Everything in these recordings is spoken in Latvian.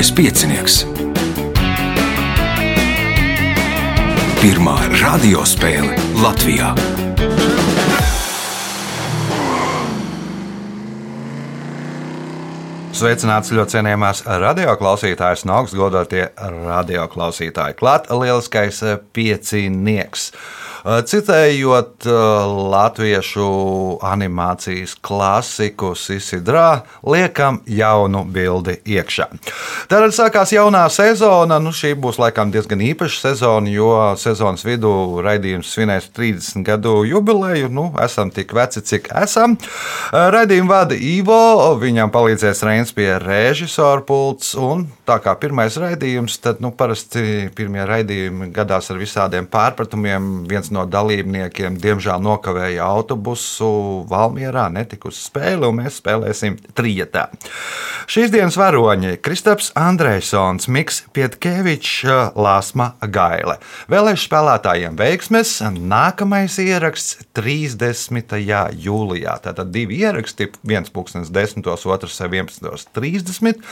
Mazais piecinieks. Pirmā radiospēle Latvijā. Sveicināts ļoti cienījamās radioklausītājas, no augsts godotie radioklausītāji. Klāt lieliskais piecinieks. Citējot latviešu animācijas klasiku Sisidrā, liekam jaunu bildi iekšā. Tad sākās jaunā sezona. Nu, šī būs laikam diezgan īpaša sezona, jo sezonas vidū raidījums svinēs 30 gadu jubileju. Nu, esam tik veci, cik esam. Raidījumu vada Ivo, viņam palīdzēs Reins pie režisora pults. Un tā kā pirmais raidījums, tad nu, parasti pirmie raidījumi gadās ar visādiem pārpratumiem. Viens no dalībniekiem diemžēl nokavēja autobusu Valmjerā, netika uz spēli, un mēs spēlēsim trijotā. Šīs dienas varoņi - Kristaps Andrejsons, Miks Pietkevičs, Lāsma Gaile. Vēlēšu spēlētājiem veiksmes. Nākamais ieraksts 30. jūlijā. Tātad divi ieraksti, viens pūkstens 10, otrs 11.30.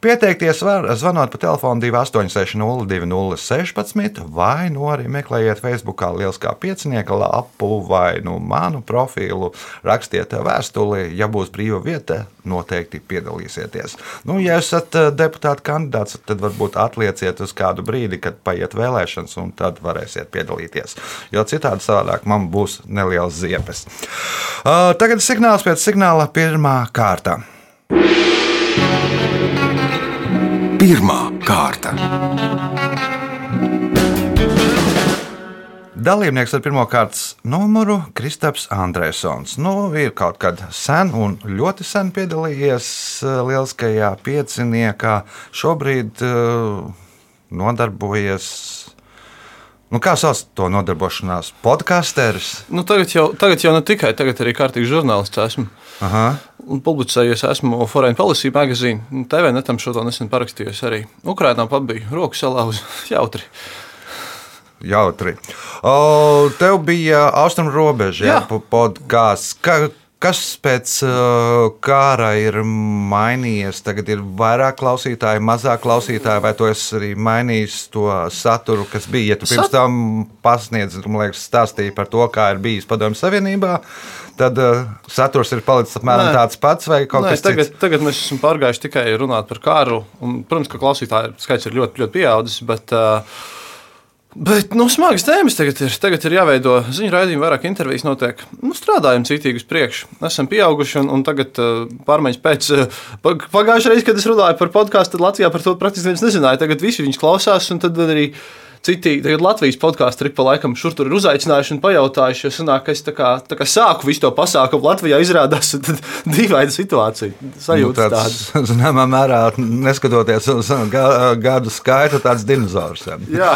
Pieteikties var zvanot pa telefonu 286 0216 vai nu arī meklējiet Facebookā Lieliskā piecinieka lapu vai nu manu profilu, rakstiet vēstuli, ja būs brīva vieta, noteikti piedalīsieties. Nu, ja esat deputāta kandidāts, tad varbūt atlieciet uz kādu brīdi, kad paiet vēlēšanas, un tad varēsiet piedalīties. Jo citādi savādāk man būs neliels ziepes. Uh, tagad signāls pēc signāla pirmā kārta. Pirmā kārta. Dalībnieks ar pirmā kārtas numuru - Kristaps Andrēsons. Nu, ir kaut kad sen un ļoti sen piedalījies lieliskajā pieciniekā. Šobrīd uh, nodarbojies. Nu, kā sauc to nodarbošanās? Podkāsteris. Nu, tagad, jau, tagad jau ne tikai, tagad arī kārtīgs žurnālists esmu. Aha. Un publicējies esmu Foreign Policy magazīnā. TV netam šo to nesen parakstījos arī. Ukrainā pat bija roku salauza jautri. Jautri. O, tev bija austrumu robeža, jā, Jā. podkāsts. Ka, kas pēc kara ir mainījies? Tagad ir vairāk klausītāju, mazāk klausītāju, vai tu esi arī mainījis to saturu, kas bija? Ja tu pirms tam pasniedzi, man liekas, stāstīji par to, kā ir bijis Padomju Savienībā, tad uh, saturs ir palicis apmēram Nē. tāds pats vai kaut Nē, kas tagad, cits? tagad mēs esam pārgājuši tikai runāt par kāru. Un, protams, ka klausītāju skaits ir ļoti, ļoti pieaudzis. Bet, uh, Bet, nu, smagas tēmas tagad ir. Tagad ir jāveido ziņu raidījumi, vairāk intervijas notiek. Nu, strādājam citīgi uz priekšu. Esam pieauguši un, un tagad uh, pārmaiņas pēc. Uh, Pagājušajā reizē, kad es runāju par podkāstu, tad Latvijā par to praktiski neviens nezināja. Tagad visi viņus klausās, un tad arī citi Latvijas podkāstu ir pa laikam šur tur ir uzaicinājuši un pajautājuši. Jo sanāk, ka es tā kā, tā kā sāku visu to pasākumu Latvijā izrādās dīvaina situācija. Sajūta nu, tāds, zināmā mērā, neskatoties uz ga- gadu skaitu, tāds dinozaurs. jā.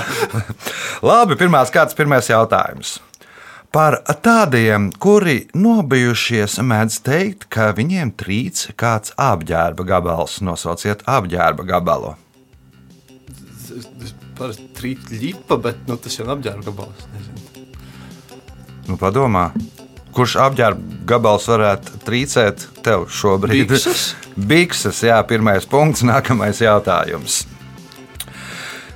Labi, pirmās kārtas, pirmais jautājums. Par tādiem, kuri nobijušies, mēdz teikt, ka viņiem trīc kāds apģērba gabals. Nosauciet apģērba gabalu. Parasti trīt ļipa, bet nu, tas jau ir apģērba gabals. Nezinu. Nu, padomā, kurš apģērba gabals varētu trīcēt tev šobrīd? Bikses? Bikses, jā, pirmais punkts, nākamais jautājums.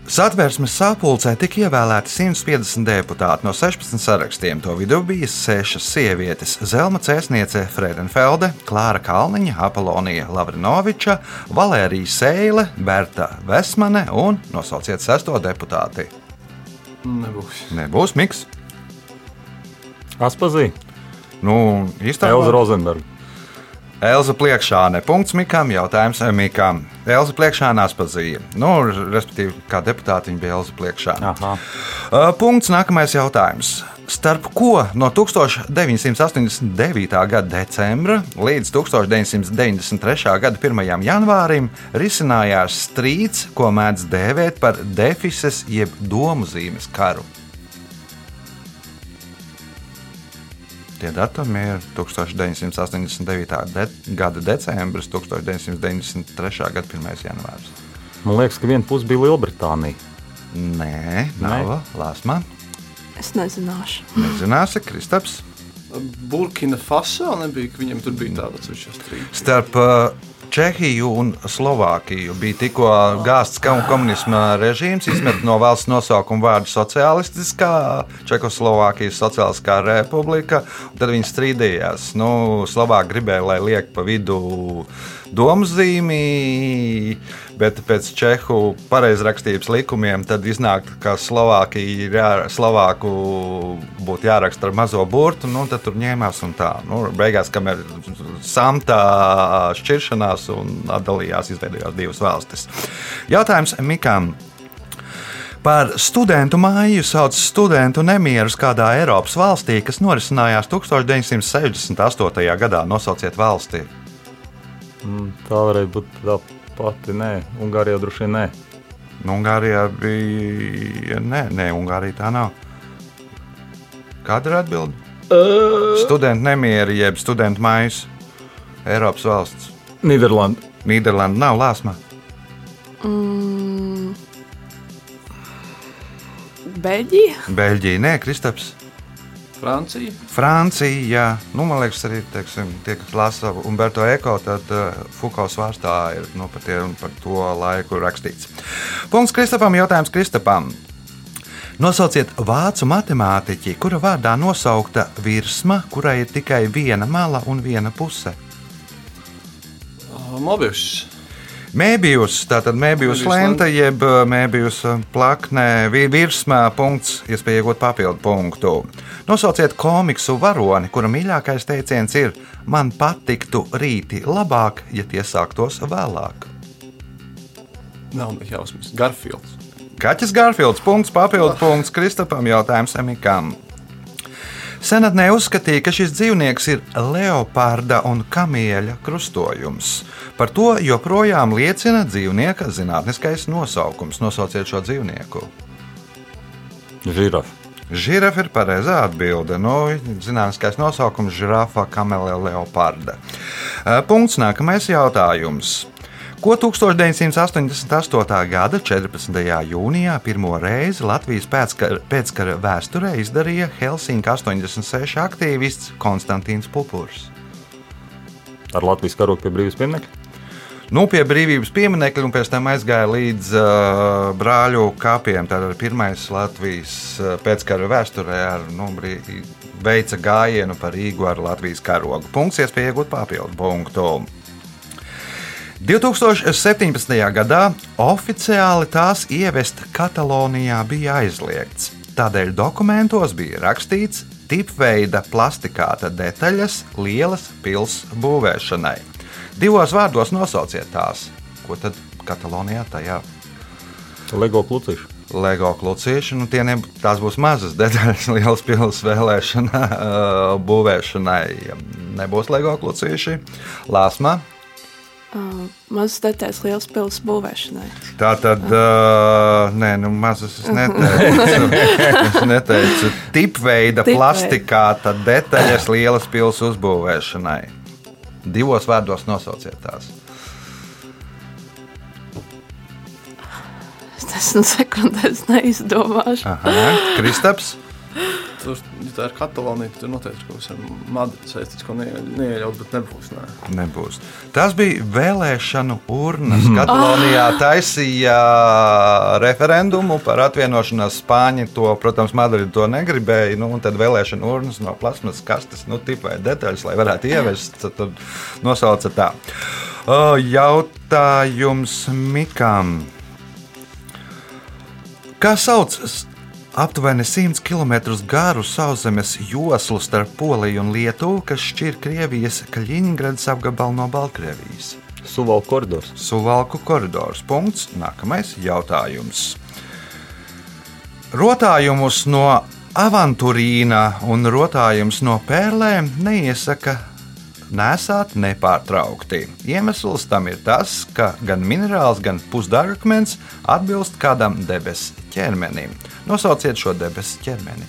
Satversmes sapulcē tika ievēlēti 150 deputāti no 16 sarakstiem. To vidū bija sešas sievietes - Zelma Cēsniece, Fredenfelde, Klāra Kalniņa, Apolonija Lavrinoviča, Valērija Seile, Berta Vesmane un nosauciet sesto deputāti. Nebūs. Nebūs miks. Aspazīja. Nu, Elza īstenībā Rozenberga. Elza Pliekšāne. Punkts Mikam. Jautājums Mikam. Elza Pliekšāne atpazīja. Nu, respektīvi, kā deputāte viņa bija Elza Pliekšāne. Aha. Uh, Punkts. Nākamais jautājums. Starp ko no 1989. gada decembra līdz 1993. gada 1. janvārim risinājās strīds, ko mēdz dēvēt par defises jeb domu zīmes karu. Tie datumi ir 1989. De gada decembris, 1993. gada 1. janvārs. Man liekas, ka viena puse bija Lielbritānija. Nē, nav Lāsma. Es nezināšu. Nezināsi, Kristaps. Burkina Faso nebija, ka viņam tur bija tāds strīds. Starp uh, Čehiju un Slovākiju. Bija tikko gāzts komunisma režīms, izmet no valsts nosaukuma vārdu sociālistiskā, Čehoslovākijas Sociālistiskā republika. Tad viņi strīdījās. Nu, Slovāki gribēja, lai liek pa vidu domzīmī, bet pēc čehu pareizrakstības likumiem tad iznāk, ka Slovākija ir jā, Slovāku būtu jāraksta ar mazo burtu, nu, tad tur ņēmās un tā. Nu, beigās, kamēr samtā šķiršanās un atdalījās, izveidojās divas valstis. Jautājums Mikam. Par studentu māju sauc studentu nemierus kādā Eiropas valstī, kas norisinājās 1968. gadā. Nosauciet valsti. Mm, Tā varētu būt tā pati. Nē, Ungārijā droši vien nē. Nu, Ungārijā bija. Nē, nē, Ungārija tā nav. Kāda ir atbilde? Uh. Studentu nemieri, jeb studentu mājas. Eiropas valsts. Nīderlanda. Nīderlanda nav lāsma. Mm. Beļģija? Beļģija, nē, Kristaps. Francija. Francija. Nu, man liekas, arī teiksim, tie, kas lasa Umberto Eko, tad uh, Fukauts vārstā ir nu, par, tie, par to laiku rakstīts. Punkts Kristapam, jautājums Kristapam. Nosauciet vācu matemātiķi, kura vārdā nosaukta virsma, kurai ir tikai viena mala un viena puse. Mobius. Mēbijus, tātad mēbijus lenta, jeb uh, mēbijus uh, plaknē, vi- virsmā punkts, iespēja iegūt papildu punktu. Nosauciet komiksu varoni, kura mīļākais teiciens ir: Man patiktu rīti labāk, ja tie sāktos vēlāk. Nav jausmas. Garfields. Kaķis Garfields, punkts, papildu punkts Kristapam, jautājums Emikam. Senatnē uzskatīja, ka šis dzīvnieks ir leoparda un kamieļa krustojums. Par to joprojām liecina dzīvnieka zinātniskais nosaukums. Nosauciet šo dzīvnieku. Žirafa. Žirafa ir pareizā atbilde. Nu, zinātniskais nosaukums - žirafa, kamele, leoparda. Punkts nākamais jautājums. Ko 1988. gada 14. jūnijā pirmo reizi Latvijas pēckara, pēckara vēsturē izdarīja Helsinku 86 aktīvists Konstantīns Pupurs? Ar Latvijas karogu pie brīvības pieminiekta. Nu, pie brīvības pieminiekļa un pēc tam aizgāja līdz uh, brāļu kapiem. Tad pirmais Latvijas pēckara vēsturē ar nu, brī, veica gājienu par Rīgu ar Latvijas karogu. Punkts, iespēja iegūt papildu punktu. 2017. gadā oficiāli tās ievest Katalonijā bija aizliegts. Tādēļ dokumentos bija rakstīts tipveida plastikāta detaļas lielas pilsētas būvēšanai. Divos vārdos nosauciet tās, ko tad Katalonijā tajā Lego klucīši. LEGO klucīši. Nu, tie ne, tās būs mazas detaļas, liels pilsētas vēlēšana, būvēšanai. Nebūs LEGO klucīši. Lāsma. Mazas detaļas liels pilsētas būvēšanai. Tā tad, uh, nē, nu, mazas es neteicu. es neteicu. Tipveida Tipveida. plastikāta detaļas lielas pilsētas uzbūvēšanai. Divos vārdos nosauciet tās. Es desmit sekundēs neizdomāšu. Kristaps. Tur, ja tā ir Katalonija, tad tur noteikti kaut kas ar Madridu saistīts, ko ne- neieļaut, bet nebūs. Nē. Nebūs. Tas bija vēlēšanu urnas. Katalonijā taisīja referendumu par atvienošanos. Spāņi to, protams, Madridi to negribēja. Nu, un tad vēlēšanu urnas no plasmas kastes, nu, tipai detaļas, lai varētu ievest. Tad, nosauca tā. Jautājums Mikam. Kā sauc aptuveni 100 km garu sauszemes joslu starp Poliju un Lietuvu, kas šķir Krievijas Kaļiņgradas apgabalu no Baltkrievijas? Suvalku koridors. Suvalku koridors. Punkts. Nākamais jautājums. Rotājumus no avanturīna un rotājumus no pērlēm neiesaka nesāt nepārtraukti. Iemesls tam ir tas, ka gan minerāls, gan pusdārgakmens atbilst kādam debesu ķermenim. Nosauciet šo debesu ķermeni.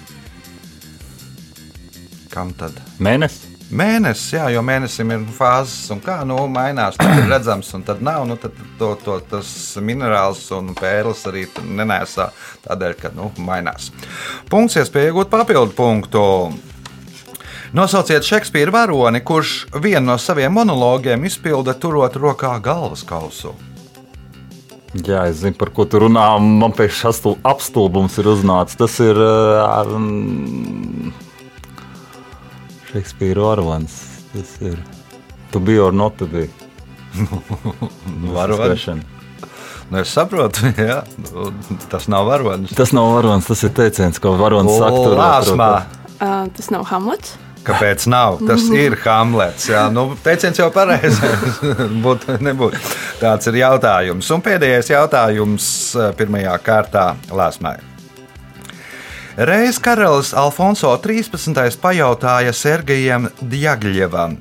Kam tad? Mēnesis. Mēnesis, jā, jo mēnesim ir fāzes, un kā nu, mainās. Tad ir redzams, un tad nav. Nu, tad to, to, tas minerāls un pērlis arī nenēsā tādēļ, ka nu, mainās. Punkts, iespēja iegūt papildu punktu. Nosauciet Šekspīra varoni, kurš vienu no saviem monologiem izpilda turot rokā galvas kausu. Jā, es zinu, par ko tu runā. Man pēkšņi apstulbums ir uznācis. Tas ir uh, Šekspīra Orvans. Tas ir Tu biji or not to be. Varonis. Nu, es saprotu, jā. Tas nav varonis. Tas nav varonis, tas ir teiciens, ko varonis saka. Uh, tas nav Hamlets. Kāpēc nav? Tas ir Hamlets. Jā, nu, teiciens jau pareizais. Būt, nebūt. Tāds ir jautājums. Un pēdējais jautājums eh, pirmajā kārtā Lāsmai. Reiz karalis Alfonso 13. pajautāja Sergejam Djagļevam.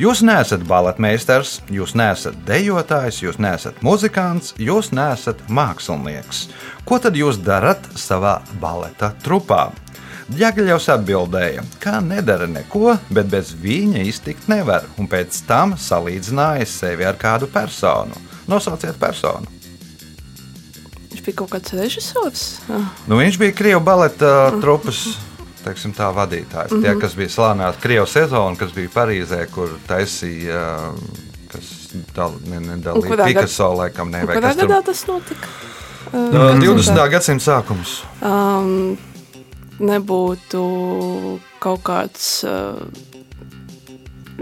Jūs neesat baletmeistars, jūs neesat dejotājs, jūs neesat muzikants, jūs neesat mākslinieks. Ko tad jūs darat savā baleta trupā? Džagaļovs atbildēja, ka nedara neko, bet bez viņa iztikt nevar, un pēc tam salīdzināja sevi ar kādu personu. Nosauciet personu. Viņš bija kaut kāds režisors. Ah, Nu, viņš bija Krievijas baleta trupas teiksim, tā, vadītājs. Mm -hmm. Tie, kas bija slānēti Krievijas sezonu, kas bija Parīzē, kur taisīja. Kas dal, ne, nedalīja kurā gad- laikam, ne, Un vai Kurā kas tur gadā tas notika? Uh, Uh, 20. gadsimta sākums. Um, nebūtu kaut kāds uh,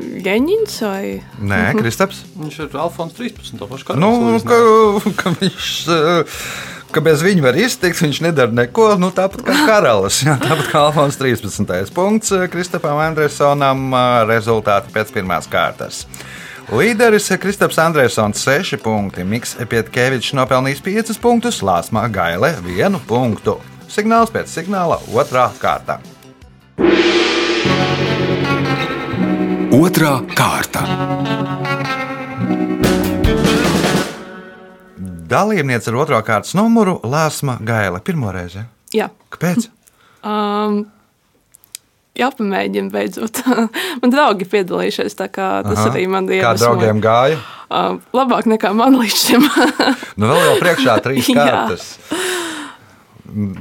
Leņķins vai Nē, Kristaps. Viņš ir Alfons 13. to pašu Nu, karalis ka, salīdzinājums. ka viņš. eh, Ka bez viņa var iztikt, viņš nedara neko. Nu, tāpat kā karalis. Jā, tāpat kā Alfons 13. punkts eh, Kristapam Andresonam. eh, Rezultāti pēc pirmās kārtas. Līderis Kristaps Andresons 6 punkti, Miks Pietkevičs nopelnījis 5 punktus, Lāsmā Gaile 1 punktu. Signāls pēc signāla otrā kārta. Otra kārta. Dalībniece ar otro kārtas numuru Lāsma Gaile. Pirmo reizi. Jā. Kāpēc? Um, jāpamēģina beidzot. man draugi piedalījušies, tā kā tas Aha. arī man Kā iedvesmoja. draugiem gāja? Uh, labāk nekā man līdz šim. Nu, vēl jau priekšā trīs Jā. kārtas.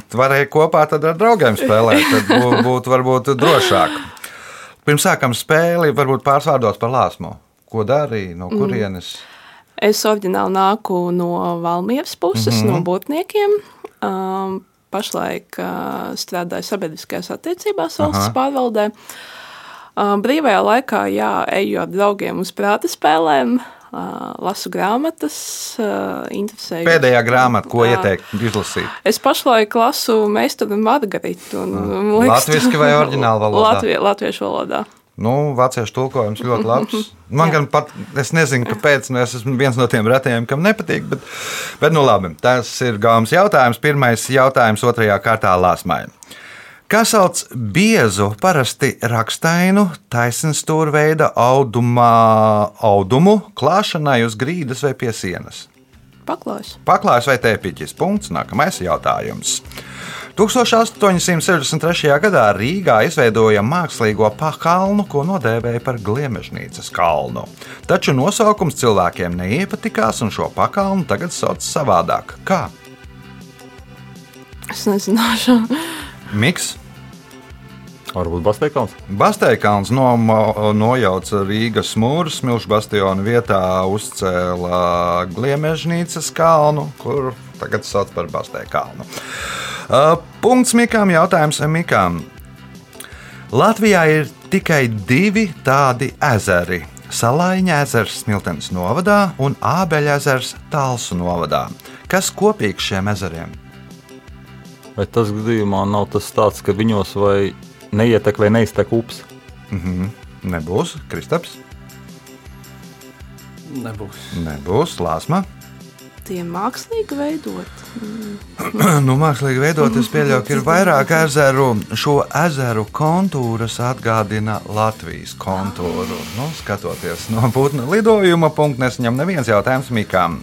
Tu varēji kopā ar draugiem spēlēt, tad bū- būtu varbūt drošāk. Pirms sākam spēli, varbūt pārsvārdos par lāsmu. Ko darīja, no kurienes? es oriģināli nāku no Valmieras puses, mm -hmm. no būtniekiem. Um, pašlaik uh, strādāju sabiedriskajās attiecībās valsts Aha. pārvaldē. Uh, brīvajā laikā, jā, eju ar draugiem uz prāta spēlēm, uh, lasu grāmatas, interesēju. Pēdējā grāmata, ko ieteikt izlasīt? Es pašlaik lasu Meistaru Margaritu. Un, man Latviski vai oriģināla valodā? Latvie, latviešu valodā. Nu, vāciešu tulkojums ļoti labs. Man gan pat, es nezinu, kāpēc, nu, es esmu viens no tiem retajiem, kam nepatīk, bet, bet nu labi, tas ir gāmas jautājums. Pirmais jautājums otrajā kārtā lāsmai. Kā sauc biezu, parasti rakstainu, taisnstūra veida audumā, audumu klāšanai uz grīdas vai pie sienas? Paklājs. Paklājs vai tēpiķis? Punkts. Nākamais jautājums. 1863. gadā Rīgā izveidoja mākslīgo pakalnu, ko nodēvēja par Gliemežnīcas kalnu. Taču nosaukums cilvēkiem neiepatikās, un šo pakalnu tagad sauc savādāk. Kā? Es nezināšu. Miks. Varbūt Basteikons. Basteikalns nomo- nojauca Rīgas mūru, smilšu bastionu vietā uzcēla Gliemežnīcas kalnu, kur tagad sauc par Basteikalnu. Uh, Punkts Mikām, jautājums Mikām. Latvijā ir tikai divi tādi ezeri. Salaiņa ezers Smiltenes novadā un Ābeļa ezers Talsu novadā. Kas kopīgs šiem ezeriem? Vai tas gadījumā nav tas tāds, ka viņos vai neietek vai neiztek upes? Nebūs Kristaps, Nebūs. nebūs Lāsma. Tie mākslīgi veidot. Nu, mākslīgi veidot, es pieļauju, ka ir vairāk ezeru. Šo ezeru kontūras atgādina Latvijas kontūru. Nu, skatoties no putna lidojuma punkta, nesaņem neviens jautājums Mikām.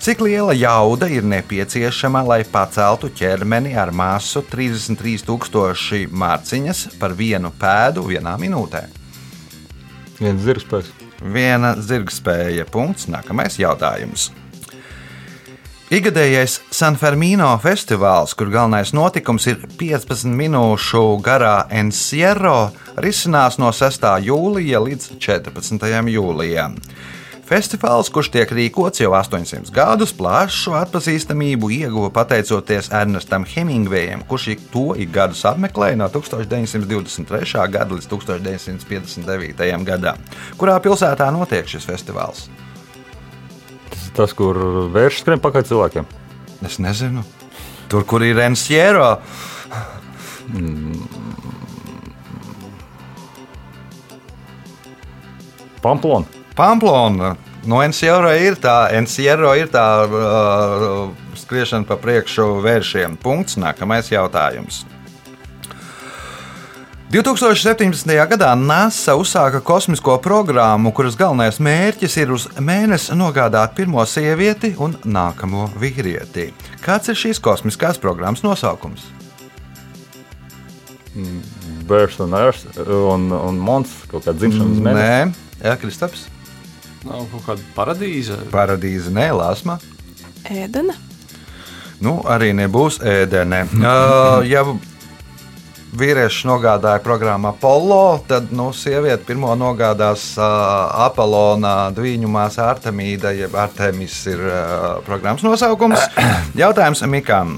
Cik liela jauda ir nepieciešama, lai paceltu ķermeni ar masu 33,000 mārciņas par vienu pēdu vienā minūtē? Viens zirgspēks. Viena zirgspēja. Punkts. Nākamais jautājums. Igadējais San Fermino festivāls, kur galvenais notikums ir 15 minūšu garā Encierro, risinās no 6. jūlija līdz 14. jūlijam. Festivāls, kurš tiek rīkots jau 800 gadus, plašu atpazīstamību ieguva pateicoties Ernestam Hemingvējam, kurš to ik gadus apmeklēja no 1923. gada līdz 1959. gadam. Kurā pilsētā notiek šis festivāls? Tas ir tas, kur vērš skrien pakaļ cilvēkiem. Es nezinu. Tur, kur ir Enciero. Pamplona. Pamplona. No Enciero ir tā, Enciero ir tā uh, skriešana pa priekšu vēršiem. Punkts. Nākamais jautājums. 2017. gadā NASA uzsāka kosmisko programmu, kuras galvenais mērķis ir uz mēnesi nogādāt pirmo sievieti un nākamo vīrieti. Kāds ir šīs kosmiskās programmas nosaukums? Bērns un Ers un, un Mons kaut kāda dzimšanas mēnesis. Nē, Jā, Kristaps. Nav kaut kāda paradīze. Paradīze, nē, Lāsma. Ēdena. Nu, arī nebūs ēdene. Uh, ja vīrieši nogādāja programmu Apollo, tad nu, sieviete pirmo nogādās uh, Apollona dviņu māsa Artemīda, jeb Artemis ir uh, programmas nosaukums. Jautājums Mikam.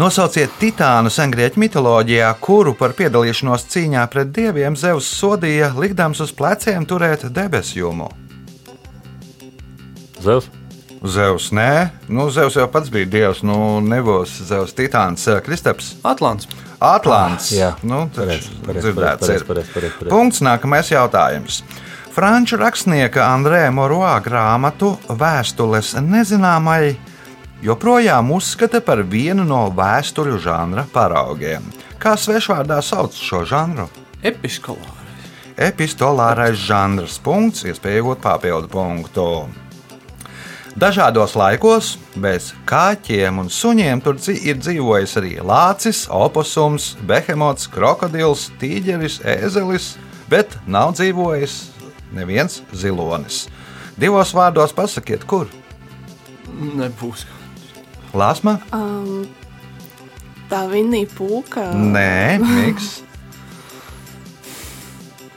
Nosauciet titānu sengrieķu mitoloģijā, kuru par piedalīšanos cīņā pret dieviem Zeus sodīja, likdams uz pleciem turēt debesjumu. Zeus. Zeus, nē, nu, Zeus jau pats bija dievs, nu, nebūs Zeus titāns, eh, Kristaps. Atlants. Atlants. Jā, nu, pareizi, taču pareizi, dzirdēts pareizi, ir. pareizi, pareizi, pareizi. Punkts, nākamais jautājums. Franču rakstnieka Andrē Moroā grāmatu Vēstules nezināmai joprojām uzskata par vienu no vēstuļu žanra paraugiem. Kā svešvārdā sauc šo žanru? Episkolāri. Epistolārais žanrs, punkts, iespēja iegūt papildu punktu. Dažādos laikos bez kaķiem un suņiem tur ir dzīvojis arī lācis, oposums, behemots, krokodils, tīģeris, ēzelis, bet nav dzīvojis neviens zilonis. Divos vārdos pasakiet, kur? Nebūs. Lāsma? Um, tā Vinija Pūka. Nē, Miks.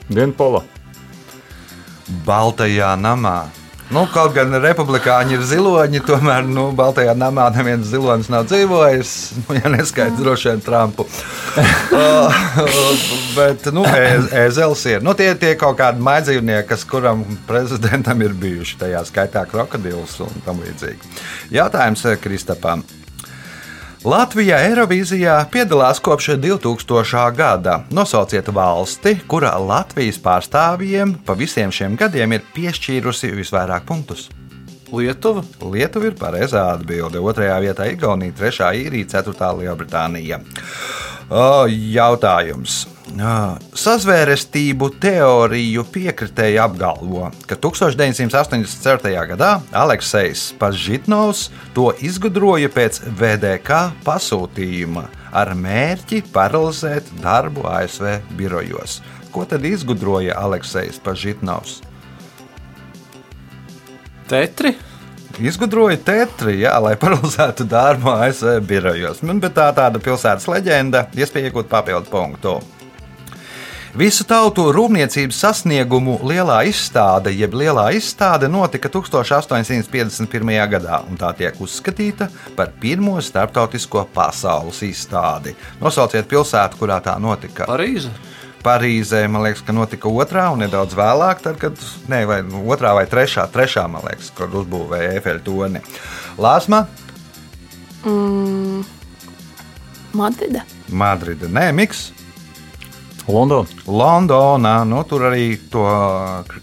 Dienpola. Baltajā namā. Nu, kaut gan republikāņi ir ziloņi, tomēr nu, Baltajā namā neviens zilonis nav dzīvojis. Nu, ja neskaidrs, droši vien Trumpu. uh, bet nu, ē- ēzels ir. Nu, tie ir kaut kādi maidzīvnieki, kas kuram prezidentam ir bijuši. Tajā skaitā krokodils un tam līdzīgi. Jautājums eh, Kristapam. Latvijā Eirovīzijā piedalās kopš 2000. gada. Nosauciet valsti, kura Latvijas pārstāvjiem pa visiem šiem gadiem ir piešķīrusi visvairāk punktus. Lietuva. Lietuva ir pareizā atbilde. Otrajā vietā Igaunija, trešā īrija, ceturtā Lielbritānija. O, Jautājums. Sazvērestību teoriju piekritēji apgalvo, ka 1984. gadā Aleksejs Pažitnovs to izgudroja pēc VDK pasūtījuma ar mērķi paralizēt darbu ASV birojos. Ko tad izgudroja Aleksejs Pažitnovs? Tetri. Izgudroja tetri, jā, lai paralizētu darbu ASV birojos. Nu, bet tā tāda pilsētas leģenda, iespēja iegūt papildu punktu. Visu tautu rūpniecības sasniegumu lielā izstāde, jeb lielā izstāde, notika 1851. gadā, un tā tiek uzskatīta par pirmo starptautisko pasaules izstādi. Nosauciet pilsētu, kurā tā notika. Parīze. Parīzē, man liekas, ka notika otrā un nedaudz vēlāk, tad, kad ne, vai, nu, otrā vai trešā, trešā, man liekas, kad uzbūvēja Eifeļa toni. Lāsma, Mm, Madrida. Madrida, nē, Miks. Londona. Londonā, nu, tur arī to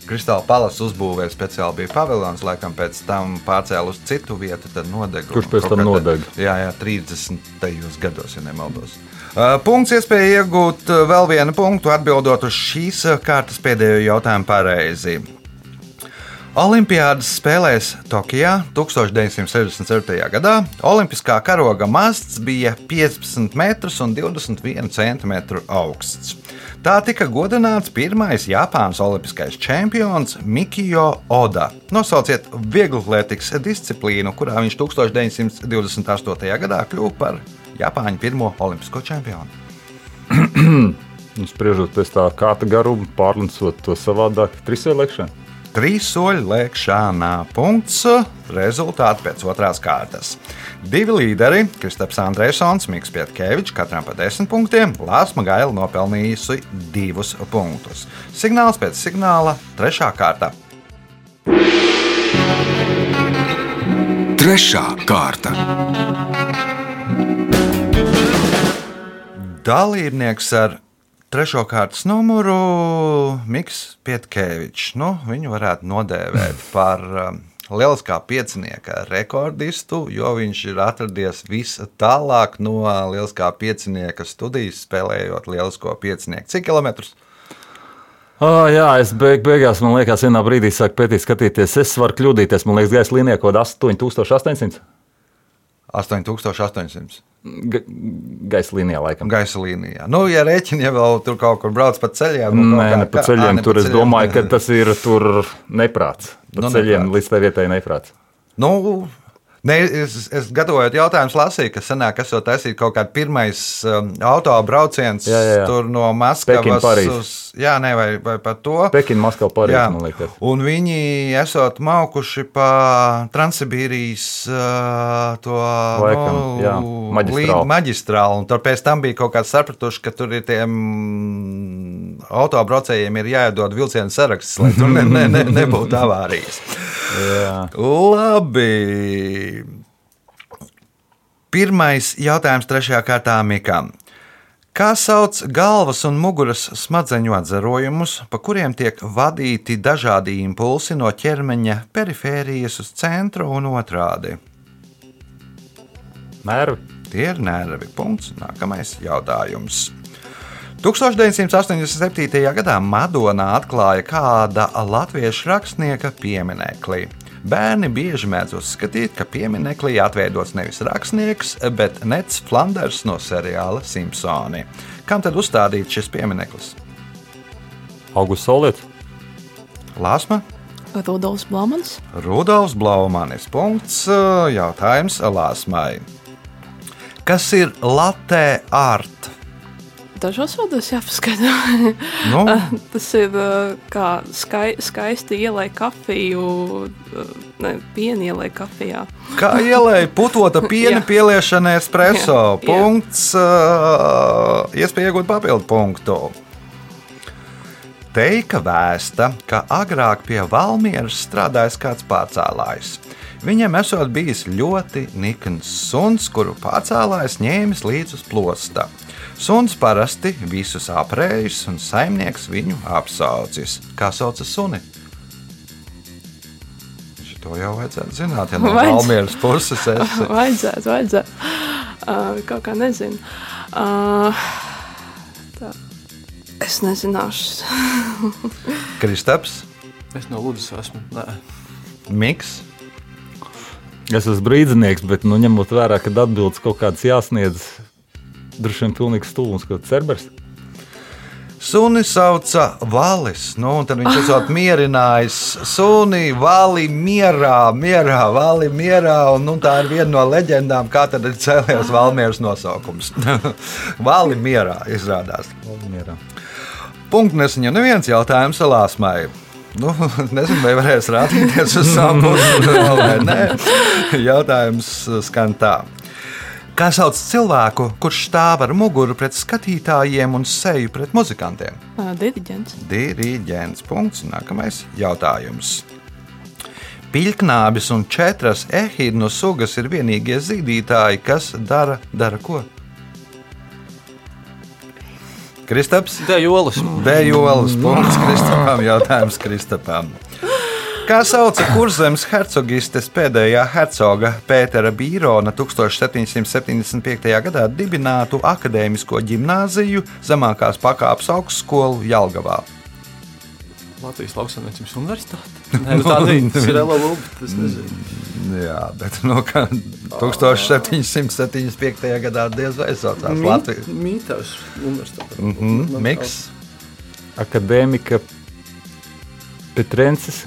kristāla palasu uzbūvēja speciāli. Bija pavilons, laikam pēc tam pārcēlus uz citu vietu, tad nodega. Kurš pēc tam nodega? Jā, jā, 30. gados, ja nemaldos. Uh, Punkts iespēja iegūt uh, vēl vienu punktu, atbildot uz šīs uh, kārtas pēdējo jautājumu pareizi. Olimpiādas spēlēs Tokijā 1967. gadā Olimpiskā karoga masts bija 15 metrus un 21 cm augsts. Tā tika godināts pirmais Japānas olimpiskais čempions Mikijo Oda. Nosauciet vieglatlētikas disciplīnu, kurā viņš 1928. gadā kļuva par Japāņu pirmo olimpisko čempionu. Un spriežot pēc tā kāta garuma, pārlinsot to savādāk, trīsvielēkšana. Trīs soļu lēkšanā. Punkts. Rezultāti pēc otrās kārtas. Divi līderi, Kristaps Andrēsons, Mikls Pietkevičs, katram pa desmit punktiem. Lāsma Gaila nopelnījusi divus punktus. Signāls pēc signāla - trešā kārta. Trešā kārta. Dalībnieks ar trešo kārtas numuru Mikls Pietkevičs. Nu, viņu varētu nodēvēt par um, lieliskā piecinieka rekordistu, jo viņš ir atradies vistālāk no lieliskā piecinieka studijas, spēlējot lielisko piecinieku. Cik kilometrus? Oh, jā, es beig, beigās, man liekas, vienā brīdī sāku pētīt, skatīties. Es varu kļūdīties. Man liekas, gaisa līnija kaut kāda 8800. 8800. Ga gaisa līnijā, laikam. Gaisa līnijā. Nu, ja rēķini jau tur kaut kur brauc pa ceļiem, nu, Nē, ne pa ceļiem. Tur es domāju, ka tas ir tur neprāts. Pa Nu, ceļiem neprāts. līdz tai vietai neprāts. Nu, Ne, es, es gatavojot jautājumus, lasīju, ka senāk esot taisīt kaut kāds pirmais um, autobrauciens Jā, jā, jā. tur no Maskavas uz. Jā, ne, vai, vai par to. Pekina, Maskava, Parīze, Jā, man liekas. un viņi esot maukuši pa Transsibīrijas uh, to Laikam, jā, maģistrāli. līniju- maģistrāli. un Tur pēc tam bija kaut kāds sapratuši, ka tur ir tiem autobraucējiem ir jāiedod vilcienu saraksts, lai tur ne, ne, ne, nebūtu avārijas. Labi. Pirmais jautājums trešajā kārtā Mikam. Kā sauc galvas un muguras smadzeņu atzarojumus, pa kuriem tiek vadīti dažādi impulsi no ķermeņa perifērijas uz centru un otrādi? Nervi. Tie ir nervi. Punkts. Nākamais jautājums. 1987. gadā Madonā atklāja kāda latviešu rakstnieka pieminekli. Bērni bieži mēdz uzskatīt, ka piemineklī atveidots nevis rakstnieks, bet Nets Flanders no seriāla Simpsoni. Kam tad uzstādīts šis piemineklis? Augusts Solīts. Lāsma, Rudolfs Blāmans. Rudolfs Blaumanis. Punkts. Jautājums Lāsmai. Kas ir latē art? Dažos vārdos jāpaskaidro. Nu, Tas ir uh, kā skai, skaisti ielai kafiju, uh, ne, pienu ielai kafijā. Kā ielēja putota piena pieliešana espreso. Jā, jā. Punkts. Uh, iespēja iegūt papildu punktu. Teika vēsta, ka agrāk pie Valmieras strādājis kāds pārcēlājs. Viņam esot bijis ļoti nikns suns, kuru pārcēlājs ņēmis līdzi uz plosta. Suns parasti visus aprējis, un saimnieks viņu apsaucis. Kā sauc suni? To jau vajadzētu zināt, ja no Vajadz- Valmieras puses esi. vajadzētu, vajadzētu. Uh, kaut kā nezinu. Uh, tā. Es nezināšu. Kristaps, Es no Lūdzu esmu. Nē. Miks. Es esmu brīdinieks, bet nu, ņemot vērā, ka atbildes kaut kādas jāsniedz, droši vien pilnīgi stulbs, kaut kāds cerbers. Suni sauca Valis. Nu, tad viņš esot mierinājis suni, vali mierā, mierā, vali mierā. Un, nu, tā ir viena no leģendām, kā tad ir cēlies Valmieras nosaukums. vali mierā izrādās. Punkts nesaņem neviens jautājums Lāsmai. Nu, nezinu, vai varēs rādīties uz savu pusi. Jautājums skan tā. Kā sauc cilvēku, kurš stāv ar muguru pret skatītājiem un seju pret muzikantiem? Diriģents. Diriģents. Punkts. Nākamais jautājums. Piļķnābis un četras ehīdu sugas ir vienīgie zīdītāji, kas dara, dara ko? Kristaps? Dejolis. Dejolis. Punkts Kristapam. Jautājums Kristapam. Kā sauca kurzemes hercogistes pēdējā hercoga Pētera Bīrona 1775. gadā dibinātu akadēmisko gimnāziju zemākās pakāpes augstskolu Jelgavā? Latvijas lauksaimniecības universitāte. Nē, nu tā. Tas ir nezinu. Jā, bet nu, ka 1775. gadā diez vai saucās Latvijas Mītājs universitāte. mm, Miks. Akadēmika Petrensis.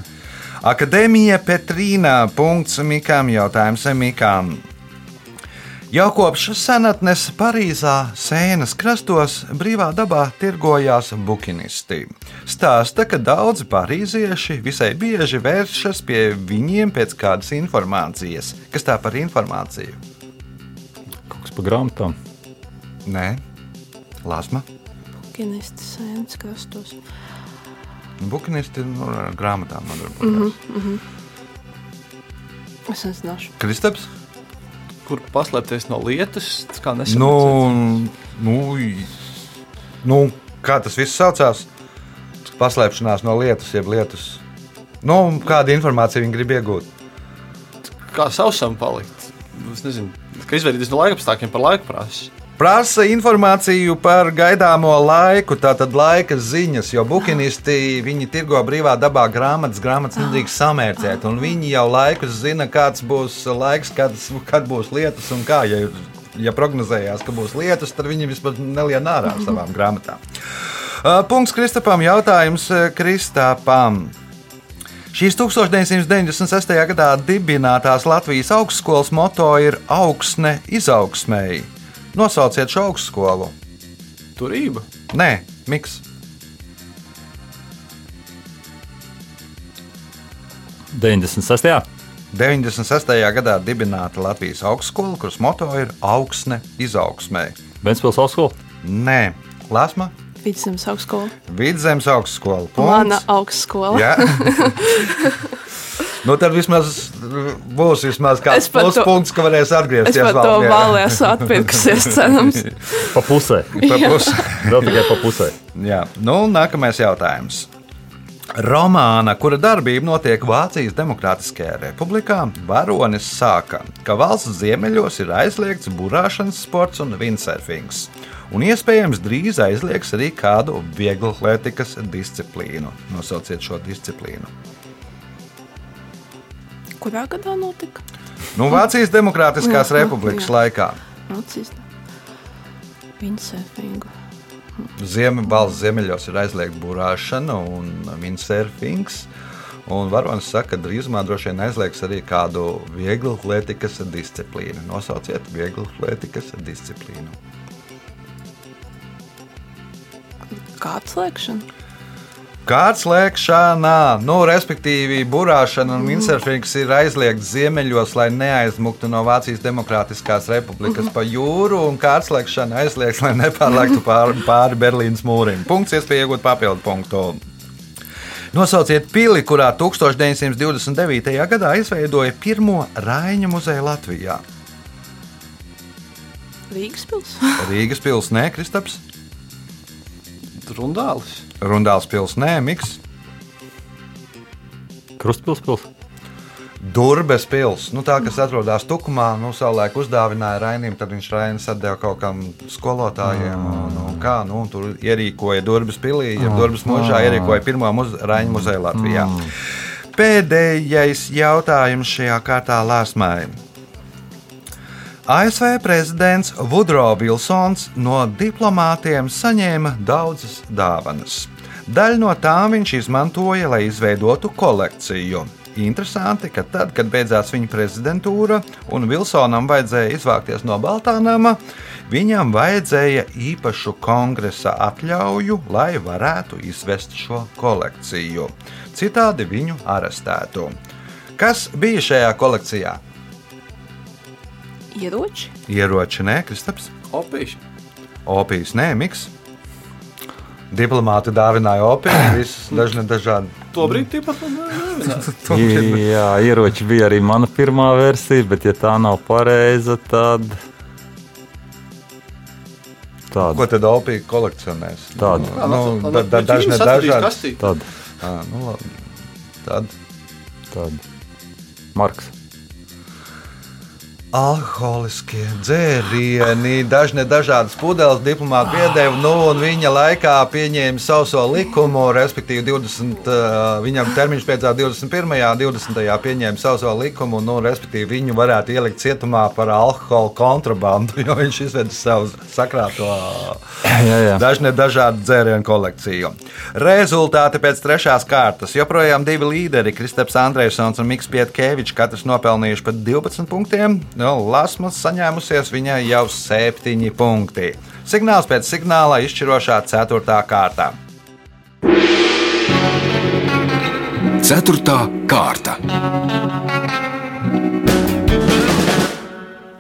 Akadēmija Petrīnā. Punkts Mikām. Jautājums Mikām. Jau kopš senatnes Parīzā, Sēnas krastos, brīvā dabā tirgojās bukinisti. Stāsta, ka daudzi parīzieši visai bieži vēršas pie viņiem pēc kādas informācijas. Kas tā par informāciju? Kaut kas pa grāmatām. Nē, Lāsma. Kinistas sēnes krastos. Bukinisti nu, ar grāmatām nodarbojas. Mm -hmm. Es nezināšu. Kristaps? Kur paslēpties no lietas, tas kā Nu, nesaprotu. nu, nu, kā tas viss saucās? Paslēpšanās no lietus, jeb lietus. Nu, kādu informāciju viņi grib iegūt? Kā sausam palikt? Es nezinu, kā izvairīties no laika apstākļiem par laika prasīs. Prasa informāciju par gaidāmo laiku, tātad laika ziņas, jo bukinisti viņi tirgo brīvā dabā grāmatas, grāmatas nedrīkst samērcēt. un Viņi jau laikus zina, kāds būs laiks, kad, kad būs lietus un kā. Ja, ja prognozējās, ka būs lietus, tad viņi vispār nelien ārā ar savām grāmatām. Uh, Punkts Kristapam. Jautājums uh, Kristapam. Šīs 1996. gadā dibinātās Latvijas augstskolas moto ir augsne izaugsmēji. Nosauciet šo augstskolu. Turība. Nē, miks. 96. 96. gadā dibināta Latvijas augstskola, kuras moto ir augsne izaugsmēji. Ventspils augstskola. Nē, Lasma, Vidzemes augstskola. Vidzemes augstskola. Punkts. Mana augstskola. Jā. nu, tad vismaz būs vismaz kāds Es pluspunkts, ka varēs Es atgriezties par to esmu atpirkusies, cerams. Pa pusē. Pa pusē. Vēl tikai pa pusē. Jā, nu, nākamais jautājums. Romāna, kura darbība notiek Vācijas Demokrātiskajā republikā, varonis sāka, ka valsts ziemeļos ir aizliegts burāšanas sports un windsurfings. Un iespējams drīz aizliegs arī kādu vieglatlētikas disciplīnu. Nosauciet šo disciplīnu. Kurā gadā notika? Nu, Vācijas Demokrātiskās Jā, republikas jā. laikā. Nācis. Windsurfingu. Ziemeļvalsts ziemeļos ir aizliegta burāšana un windsurfings. Un varonis saka, ka drīzumā droši vien aizliegs arī kādu vieglu atletikas disciplīnu. Nosauciet vieglu atletikas disciplīnu. Kāds lēkšana? Kāds lēkšanā, nu, respektīvi, burāšana un windsurfings ir aizliegts ziemeļos, lai neaizmuktu no Vācijas Demokrātiskās republikas pa jūru, un kāds lēkšana aizliegts, lai nepārlektu pāri, pāri Berlīnas mūrim. Punkts, iespēja iegūt papildu punktu. Nosauciet pili, kurā 1929. gadā izveidoja pirmo Raņa muzeju Latvijā. Rīgas pils. Rīgas pilsēta, Kristaps, Rundālis. Rundāls pilsēta, nē, Miks, Krustpilspils. Durbes pilsēta. Nu, tā, kas atrodas Tukumā, nu, savulaik uzdāvināja Rainim, tad viņš Rainis atdeva kaut kam skolotājiem. Un, un kā, nu, un tur ierīkoja Durbes pilī, ja Durbes mūžā ierīkoja pirmo muz Raņa muzeju Latvijā. Pēdējais jautājums šajā kārtā lēsmai. ASV prezidents Vudro Vilsons no diplomātiem saņēma daudzas dāvanas. Daļu no tām viņš izmantoja, lai izveidotu kolekciju. Interesanti, ka tad, kad beidzās viņa prezidentūra un Vilsonam vajadzēja izvākties no Baltānama, viņam vajadzēja īpašu kongresa atļauju, lai varētu izvest šo kolekciju. Citādi viņu arestētu. Kas bija šajā kolekcijā? Ieroči. Ieroči, nē, Kristaps, Opīši. opijas, nē, miks. Diplomāti dāvināja opiju, dažne dažādi. To brīdi tāpat nevienā. Jā, ieroči bija arī mana pirmā versija, bet, ja tā nav pareiza, tad. Ko Tāda. tad opija kolekcionēs? Tāda. Nu, da, da, dažne dažādas. Tāda. Nu. Tad tāda. Marks. Alkoholiskie dzērieni, dažne dažādas pudeles diplomāti piedeva, nu, un viņa laikā pieņēma sauso likumu, respektīvi 20, uh, viņam termiņš beidzās 21. 20. pieņēma sauso likumu, nu, respektīvi viņu varētu ielikt cietumā par alkohola kontrabandu, jo viņš izveda savu sakrāto Jā, jā. dažne dažādu dzērienu kolekciju. Rezultāti pēc trešās kārtas. Joprojām divi līderi, Kristaps Andrēsons un Mikls Pietkevičs, katrs nopelnījuši pat 12 punktiem. Nu, Lasmas saņēmusies viņai jau 7 punkti. Signāls pēc signāla izšķirošā 4. kārtā. Ceturtā kārta.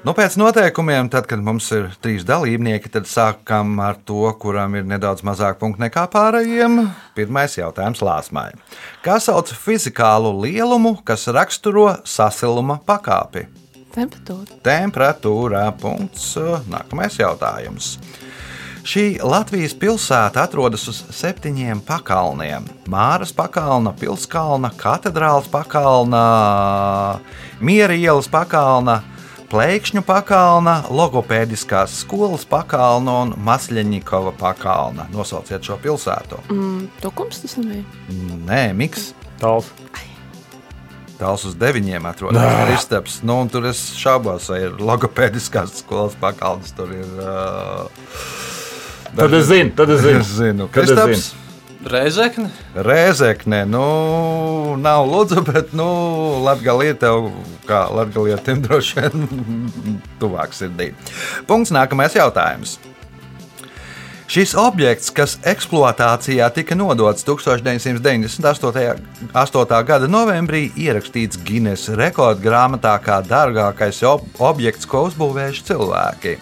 Nu, pēc noteikumiem, tad, kad mums ir trīs dalībnieki, tad sākam ar to, kuram ir nedaudz mazāk punktu nekā pārējiem. Pirmais jautājums Lāsmai. Kā sauc fizikālu lielumu, kas raksturo sasiluma pakāpi? Temperatūra. Temperatūrā. Punkts. Nākamais jautājums. Šī Latvijas pilsēta atrodas uz septiņiem pakalniem. Māras pakalna, Pilskalna, Katedrāls pakalna, Miera ielas pakalna, Plēkšņu pakalna, Logopēdiskās skolas pakalna un Masļņikova pakalna. Nosauciet šo pilsētu. Mm, Tukums tas nebija. Nē, Miks. Tāls. Tāls uz deviņiem atrodas Kristaps. Nu, tur es šaubos, vai ir logopēdiskās skolas pakalns. Tur ir. Uh, Tad es zinu, tad es zinu. Es zinu, Tad es Kristaps. Reizekne. Rēzekne, nu, nav lūdzu, bet, nu, Latvijas kā Latvijas droši vien tuvāk sirdī. Punkts nākamais jautājums. Šis objekts, kas eksploatācijā tika nodots 1998. 8. gada novembrī, ierakstīts Guinness rekordgrāmatā kā dārgākais ob objekts, ko uzbūvējuši cilvēki.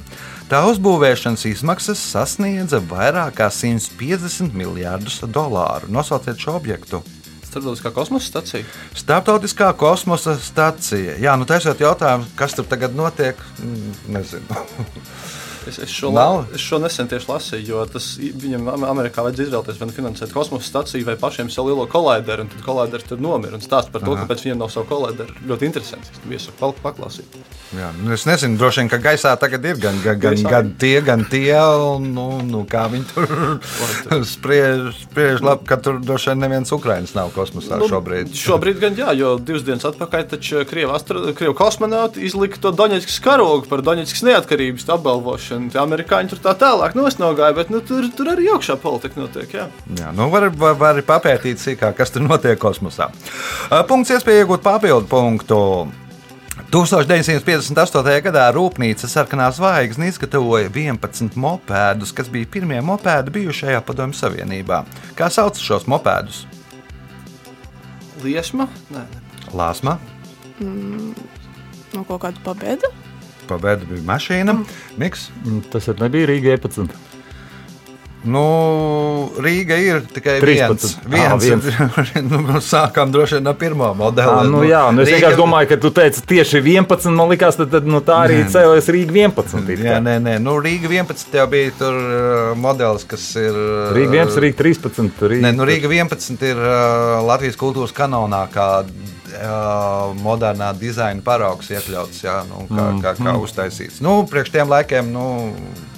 Tā uzbūvēšanas izmaksas sasniedza vairāk kā 150 miljardus dolāru. Nosauciet šo objektu. Starptautiskā kosmosa stacija. Startautiskā kosmosa stacija. Jā, nu taisot jautājumu, kas tur tagad notiek, mm, nezinu. Es, es, šo, la, es šo nesen tieši lasīju, jo tas viņam Am- Amerikā vajadzēja izvēlēties, vai nu finansēt kosmosa staciju vai pašiem savu lielo kolaideru. un Tad kolaideris tur nomira un stāsta par to, Aha. kāpēc viņiem nav savu kolaideru. Ļoti interesanti. Es tam iesaku pal- paklausīt. Jā, nu es nezinu, droši vien, ka gaisā tagad ir gan, gan, gan, gan tie, gan tie. Un, nu, nu, kā viņi tur spriež, spriež labi, ka tur droši vien neviens Ukraiņas nav kosmosā nu, šobrīd. Šobrīd gan jā, jo divas dienas atpakaļ taču Krievu, astro, Krievu kosmonauti izlika to Doņetskas karogu par Doņetskas neatkarības apbalvošanu. Tie amerikāņi tur tā tālāk nosnogāja, bet nu, tur, tur arī augšā politika notiek. Jā. Jā, nu var, var, var papētīt sīkāk, kas tur notiek kosmosā. Punkts iespēja iegūt papildu punktu. 1958. gadā Rūpnīca sarkanā zvaigzne izgatavoja 11 mopēdus, kas bija pirmie mopēdi bijušajā Padomju Savienībā. Kā sauc šos mopēdus? Liesma? Nē, nē. Lāsma, No kaut kāda pabēda. Pabēda bija mašīna, Miks. Mm, Tas ir nebija Rīga 11. Nu, Rīga ir tikai 13. viens. viens. Ā, nu, mēs sākām droši vien ar pirmo modeli. À, nu, jā, nu es Rīga- vienkārši domāju, ka tu teici tieši 11. Man liekas, tad, tad nu, tā arī cēlēs Rīga 11. it Jā, nē, nē, nu, Rīga 11 jau bija tur modelis, kas ir. Rīga 11, Rīga 13. Rīga, Nē, nu, Rīga 11 ir uh, Latvijas kultūras kanonā, kā uh, modernā dizaina paraugs iekļauts, jā, nu, kā, kā, kā uztaisīts. Nu, priekš tiem laikiem nu,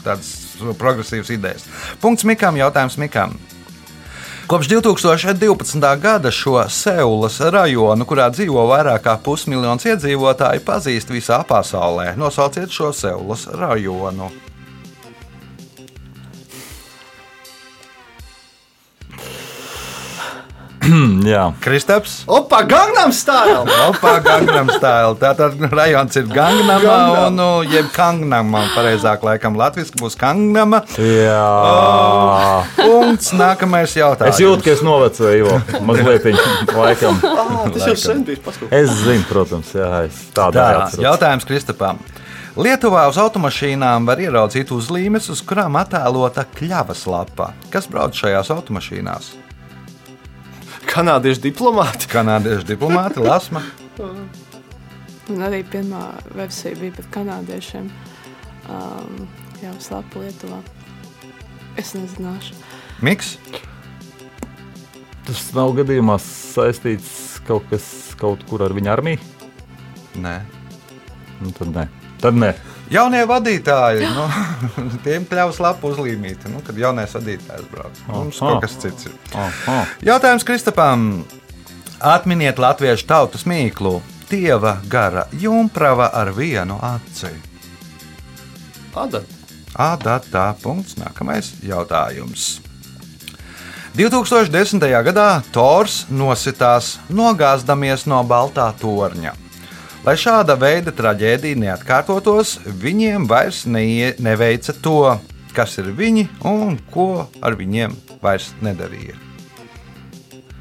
tādas progresīvas idejas. Punkts Mikam, jautājums Mikam. Kopš 2012. gada šo Seulas rajonu, kurā dzīvo vairāk kā pusmiljons iedzīvotāju, pazīst visā pasaulē. Nosauciet šo Seulas rajonu. Kristaps. Opa, Gangnam Style! Opā, Gangnam stila. Tātad rajons ir Gangnamā, Gangnam. un, nu, jeb Kangnamā, pareizāk laikam latviski būs Kangnama. jā. Punkts, nākamais jautājums. Es jūtu, ka es novecoju, Ivo. Mazliet laikam. Ah, tas jau sen bija paskatīt. Es zinu, protams, jā, es tādu Tā, atceros. jautājums Kristapam. Lietuvā uz automašīnām var ieraudzīt uzlīmes, uz kurām attēlota kļavas lapa. Kas brauc šajās automašīnās? Kanādiešu diplomāti. Kanādiešu diplomāti, lasma. Un arī pirmā versija bija par kanādiešiem. Um, jā, slēpta Lietuvā. Es nezināšu. Miks. Tas nav gadījumā saistīts kaut kas kaut kur ar viņa armiju. Nē. Nu, tad nē. Tad nē. Jaunie vadītāji, nu, tiem kļaus lapu uzlīmīti, nu, kad jaunais vadītājs brauc. Mums Aha. kaut kas cits ir. Aha. Jautājums Kristapam. Atminiet latviešu tautas mīklu. Dieva gara jumprava ar vienu aci. Adat. Adatā. Punkts. Nākamais jautājums. 2010. gadā Tors nositās nogāzdamies no Baltā torņa. Lai šāda veida traģēdija neatkārtotos, viņiem vairs neie, neveica to, kas ir viņi un ko ar viņiem vairs nedarīja.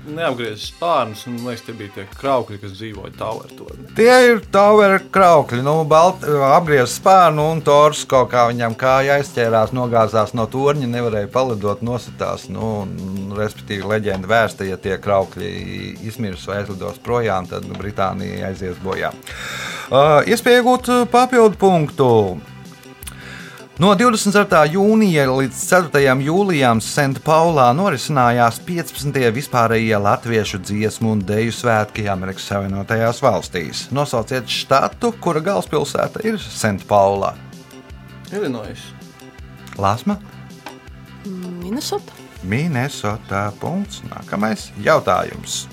Neapgriezis spārnus, man liekas, tie bija tie kraukļi, kas dzīvoja Tower tornī. Tie ir Tauera kraukļi, nu, balt, apgriezts spārnu un tors kaut kā viņam kāja aizķērās, nogāzās no torņa, nevarēja palidot, nositās. Nu, respektīvi, leģenda vēsta, ja tie kraukļi izmirs vai aizlidos projām, tad Britānija aizies bojā. Uh, Iespēja iegūt uh, papildu punktu. No 24. jūnija līdz 4. jūlijam Sentpaulā norisinājās 15. vispārējie latviešu dziesmu un deju svētki Amerikas Savienotajās valstīs. Nosauciet štatu, kura galvaspilsēta ir Sentpaulā. Illinois. Lāsma, Minnesota. Minnesota. Punkts. Nākamais jautājums.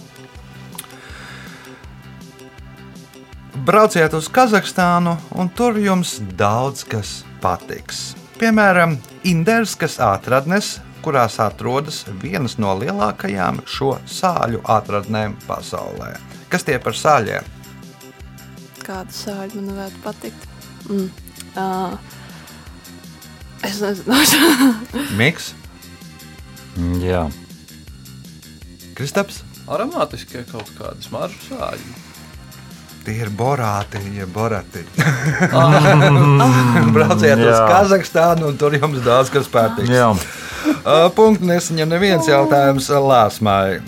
Brauciet uz Kazahstānu, un tur jums daudz kas patiks. Piemēram, Inderskas atradnes, kurās atrodas vienas no lielākajām šo sāļu atradnēm pasaulē. Kas tie par sāļiem? Kāda sāļa man varētu patikt? Mm. Uh, es nezinu. Miks, Mm, Jā. Kristaps, Aromātiskie kaut kādi smaržu sāļi. Tie ir borāti, ja borati. Brauciet uz. Kazahstānu, un tur jums daudz kas patiks. Jā. Uh, Punkts nesaņem neviens jautājums Lāsmai.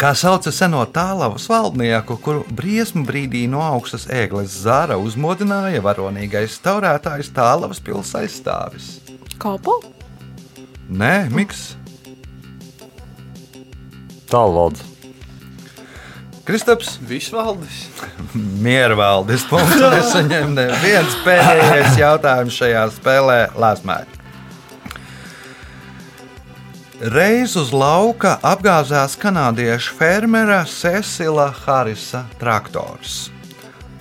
Kā sauca seno tālavas valdnieku, kuru briesmu brīdī no augstas ēgles zāra uzmodināja varonīgais taurētājs tālavas pilsētas aizstāvis? Kalpo? Nē, Miks, Tālvalds. Kristaps, Visvaldis. Miervaldis. Punkts nesaņem neviens pēdējais jautājums šajā spēlē Lāsmai. Reiz uz lauka apgāzās kanādiešu fermera Cecila Harisa traktors.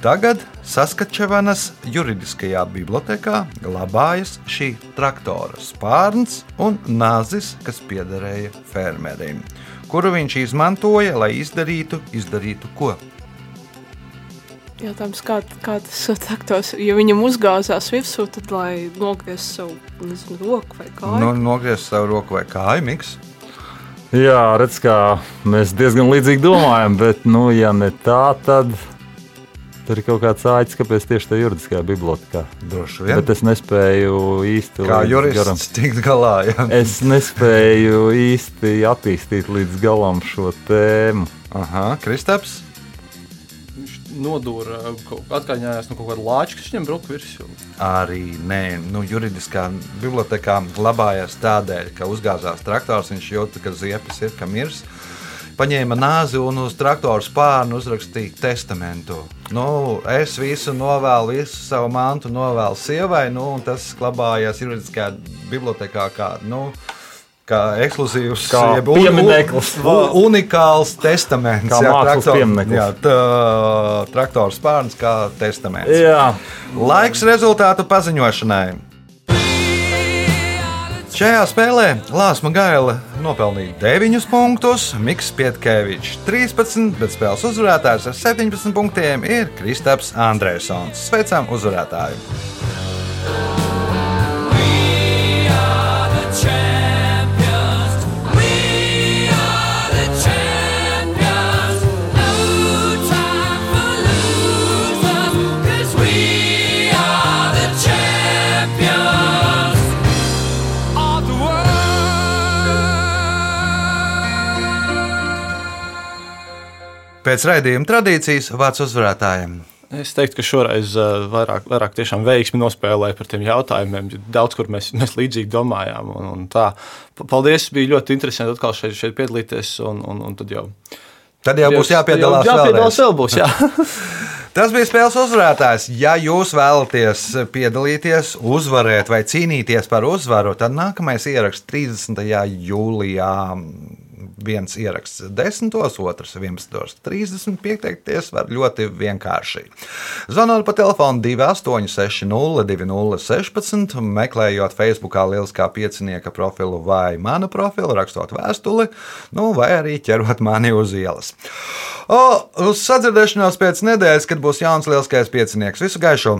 Tagad Saskačevanas juridiskajā bibliotekā glabājas šī traktora spārns un nāzis, kas piederēja fermerim, kuru viņš izmantoja, lai izdarītu, izdarītu ko? Jautājums, kā, kā tas traktors, ja viņam uzgāzās virsū, tad lai nogriez savu, nezinu, roku vai kāju. Nu, nogriezt savu roku vai kāju, miks. Jā, redz, kā mēs diezgan līdzīgi domājam, bet, nu, ja ne tā, tad tur ir kaut kāds āķis, kāpēc tieši tajā juridiskajā bibliotekā. Droši vien. Bet es nespēju īsti Kā līdz jurists garam. tikt galā. Ja? Es nespēju īsti attīstīt līdz galam šo tēmu. Aha, Kristaps. Viņš nodūra kā atkaņājās no kaut kāda lāča, kas viņam bruka virsū. Arī nē, nu, juridiskā bibliotekā glabājās tādēļ, ka uzgāzās traktors. Viņš jūta, ka ziepes ir, ka mirs. Paņēma nāzi un uz traktora spārnu uzrakstīja testamentu. Nu, es visu novēlu, visu savu mantu novēlu sievai, nu, un tas glabājās juridiskajā bibliotekā kā, nu, kā ekskluzīvs, Kā jeb un- piemineklis. un- unikāls testaments. Kā jā, traktor-. Jā, tā, traktora spārns kā testaments. Jā, Laiks rezultātu paziņošanai. Šajā spēlē Lāsma Gaila nopelnīja 9 punktus, Mikls Pietkevičs 13, bet spēles uzvarētājs ar 17 punktiem ir Kristaps Andrēsons. Sveicam uzvarētāju! Pēc raidījuma tradīcijas vārds uzvarētājiem. Es teiktu, ka šoreiz uh, vairāk, vairāk tiešām veiksmi nospēlēja par tiem jautājumiem. Daudz kur mēs, mēs līdzīgi domājām. Un, un tā. Pa- Paldies, bija ļoti interesanti atkal šeit, šeit piedalīties. Un, un, un tad jau Tad jau būs jāpiedalās Jā, vēlreiz. piedalās vēl būs. Jā. Tas bija spēles uzvarētājs. Ja jūs vēlaties piedalīties, uzvarēt vai cīnīties par uzvaru, tad nākamais ieraksts 30. jūlijā. Viens ieraksts 10, otrs 11, 30. Pieteikties var ļoti vienkārši. Zvanot pa telefonu 2860, 2016, meklējot Facebookā lieliskā piecinieka profilu vai manu profilu, rakstot vēstuli, nu, vai arī ķerot mani uz ielas. O, uz sadzirdēšanos pēc nedēļas, kad būs jauns lielskais piecinieks. Visu gaišu!